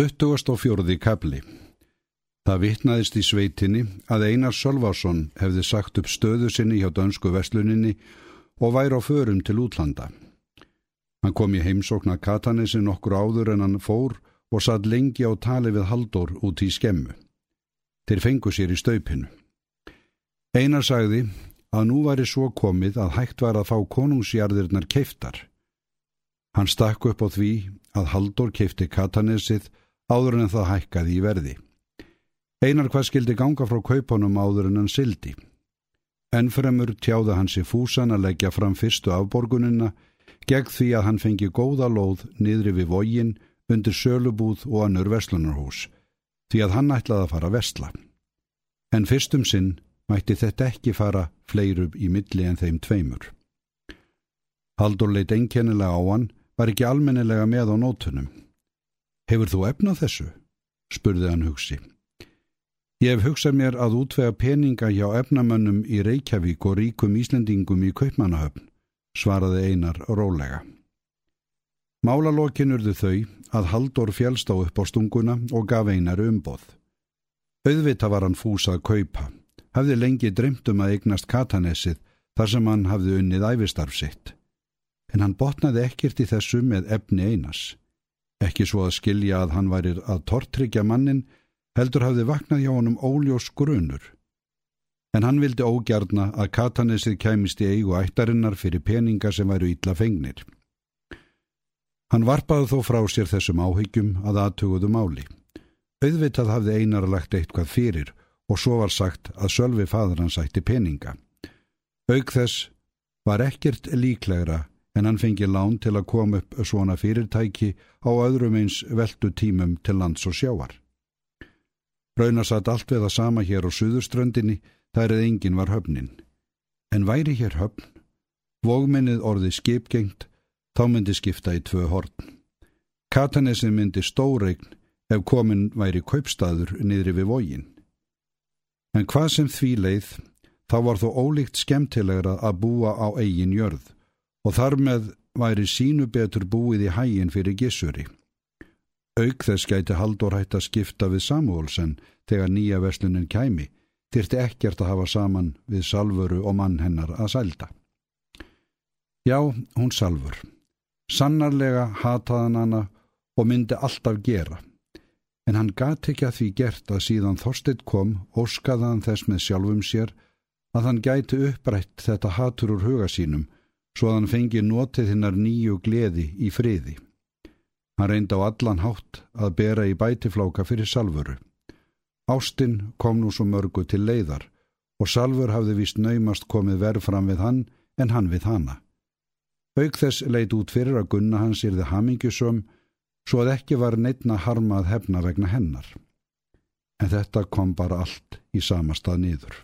24. kapli Það vittnaðist í sveitinni að Einar Sölvarsson hefði sagt upp stöðu sinni hjá dönsku vestluninni og væri á förum til útlanda. Hann kom í heimsókna Katanissi nokkur áður en hann fór og satt lengi á tali við Haldur út í skemmu. Þeir fengu sér í staupinu. Einar sagði að nú væri svo komið að hægt var að fá konungsjarðirnar keiftar. Hann stakk upp á því að Haldur keifti Katanissið áður en það hækkaði í verði. Einar hvað skildi ganga frá kaupunum áður en hann sildi. Ennfremur tjáða hans í fúsan að leggja fram fyrstu afborgunina gegn því að hann fengi góða lóð niðri við vógin undir sölubúð og annur vestlunarhús því að hann ætlaði að fara vestla. En fyrstum sinn mætti þetta ekki fara fleirub í milli en þeim tveimur. Haldur leitt enkennilega á hann, var ekki almennilega með á nótunum. Hefur þú efnað þessu? spurði hann hugsi. Ég hef hugsað mér að útvega peninga hjá efnamönnum í Reykjavík og ríkum Íslendingum í Kaupmannahöfn, svaraði einar rólega. Málalókin urðu þau að Haldur fjálst á upp á stunguna og gaf einar umboð. Auðvita var hann fúsað kaupa hafði lengi dreymt um að eignast Katanessið þar sem hann hafði unnið æfistarf sitt. En hann botnaði ekkert í þessu með efni einas. Ekki svo að skilja að hann væri að tortryggja mannin, heldur hafði vaknað hjá honum óljós grunur. En hann vildi ógjarna að Katanessið kæmist í eigu ættarinnar fyrir peninga sem væru ítla fengnir. Hann varpaði þó frá sér þessum áhyggjum að aðtuguðu máli. Auðvitað hafði einar lagt eitthvað fyrir og svo var sagt að Sölvi fadur hans ætti peninga. Aug þess var ekkert líklegra en hann fengi lán til að koma upp svona fyrirtæki á öðrum eins veldu tímum til lands og sjávar. Rauna satt allt við að sama hér á suðurströndinni þar eða engin var höfnin. En væri hér höfn, vógminnið orði skipgengt, þá myndi skipta í tvö horn. Katanessi myndi stóregn ef komin væri kaupstaður niðri við vógin. En hvað sem því leið, þá var þó ólíkt skemmtilegra að búa á eigin jörð og þar með væri sínu betur búið í hægin fyrir gissuri. Auk þess gæti Haldur hætt að skipta við Samuelsen þegar nýja veslunin kæmi, þyrti ekkert að hafa saman við Salvuru og mann hennar að sælda. Já, hún Salvur. Sannarlega hataðan hana og myndi alltaf gera en hann gati ekki að því gert að síðan Þorsteit kom óskaðan þess með sjálfum sér að hann gæti upprætt þetta hatur úr huga sínum svo að hann fengi notið hinnar nýju gleði í friði. Hann reyndi á allan hátt að bera í bætifláka fyrir Salvuru. Ástinn kom nú svo mörgu til leiðar og Salvur hafði vist naumast komið verð fram við hann en hann við hanna. Auk þess leit út fyrir að gunna hans yrði hamingjusum svo að ekki var neittna harma að hefna vegna hennar. En þetta kom bara allt í sama stað niður.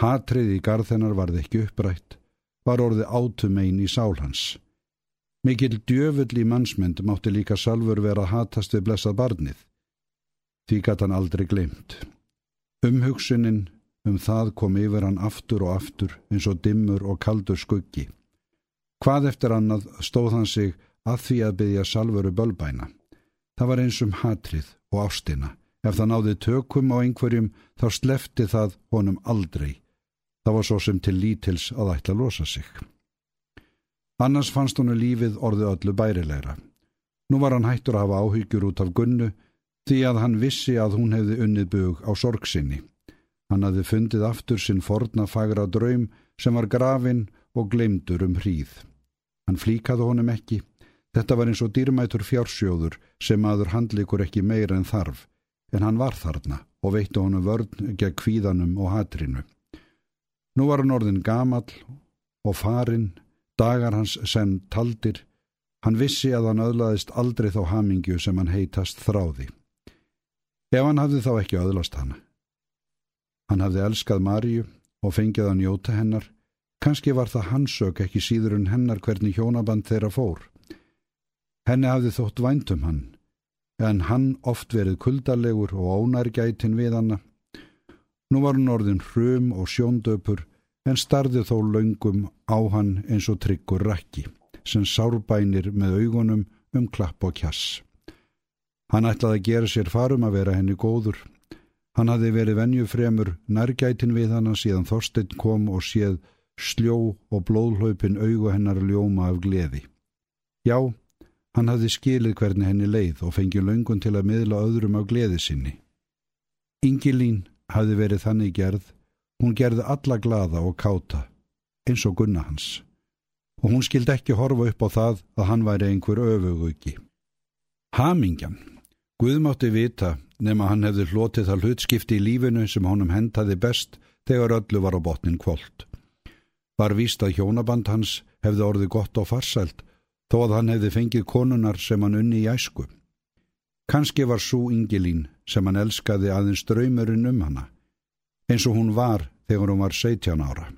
Hatrið í garðennar varð ekki upprætt, var orðið átumein í sálhans. Mikil djöfull í mannsmynd mátti líka salfur vera hatast við blessað barnið. Því gæti hann aldrei glemt. Umhugsunin um það kom yfir hann aftur og aftur eins og dimmur og kaldur skuggi. Hvað eftir annað stóð hann sig að því að byggja salvuru bölbæna. Það var eins um hatrið og ástina. Ef það náði tökum á einhverjum þá slefti það honum aldrei. Það var svo sem til lítils að ætla að losa sig. Annars fannst honu lífið orði öllu bærilegra. Nú var hann hættur að hafa áhyggjur út af gunnu því að hann vissi að hún hefði unnið bug á sorgsinni. Hann hafði fundið aftur sinn forna fagra draum sem var grafin og glemdur um hríð. Hann flíkaði honum ekki Þetta var eins og dýrmætur fjársjóður sem aður handlikur ekki meira en þarf, en hann var þarna og veitti honum vörn gegn kvíðanum og hatrinu. Nú var hann orðin gamal og farinn, dagar hans sem taldir, hann vissi að hann öðlaðist aldrei þá hamingju sem hann heitast þráði. Ef hann hafði þá ekki öðlast hana. Hann hafði elskað Marju og fengið að njóta hennar, kannski var það hansök ekki síður en hennar hvernig hjónaband þeirra fór. Henni hafði þótt væntum hann, en hann oft verið kuldalegur og ónærgætin við hanna. Nú var hann orðin hrum og sjóndöpur, en starði þó laungum á hann eins og tryggur rakki, sem sárbænir með augunum um klapp og kjass. Hann ætlaði að gera sér farum að vera henni góður. Hann hafði verið venjufremur nærgætin við hana síðan Þorstein kom og séð sljó og blóðhlaupin augu hennar ljóma af gleði. Já, hann hafði skilið hvernig henni leið og fengið löngun til að miðla öðrum af gleði sinni. Ingilín hafði verið þannig gerð, hún gerði alla glada og káta, eins og gunna hans og hún skildi ekki horfa upp á það að hann væri einhver öfugugi. Hamingjan. Guðmátti vita nema hann hefði hlotið það hlutskipti í lífinu sem honum hentaði best þegar öllu var á botnin kvöld. Var víst að hjónaband hans hefði orðið gott og farsælt þó að hann hefði fengið konunar sem hann unni í æsku. Kanski var svo Ingilín sem hann elskaði aðeins draumurinn um hana, eins og hún var þegar hún var 17 ára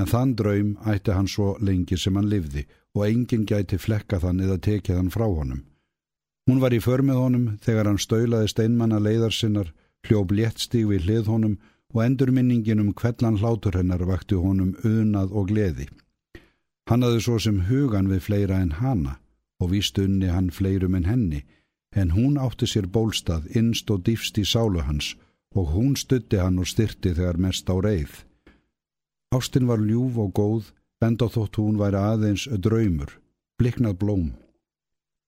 en þann draum ætti hann svo lengi sem hann livði og enginn gæti flekka þann eða tekið hann frá honum. Hún var í förmið honum þegar hann stöulaði steinmanna leiðarsinnar, hljóp léttstíg við hlið honum og endurminningin um kvellan hlátur hennar vakti honum unað og gleði. Hann hafði svo sem hugan við fleira en hana og víst unni hann fleirum en henni, en hún átti sér bólstað innst og dýfst í sálu hans og hún stutti hann og styrti þegar mest á reið. Ástin var ljúf og góð, enda þótt hún væri aðeins draumur, bliknað blóm.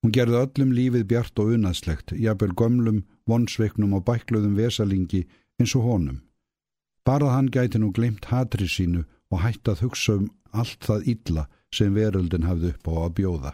Hún gerði öllum lífið bjart og unaðslegt, jafnvel gömlum, vonsveiknum og bækluðum vesalingi eins og honum. Barað hann gæti nú glimt hatri sínu og hætti að hugsa um allt það illa sem veröldin hafði upp á að bjóða.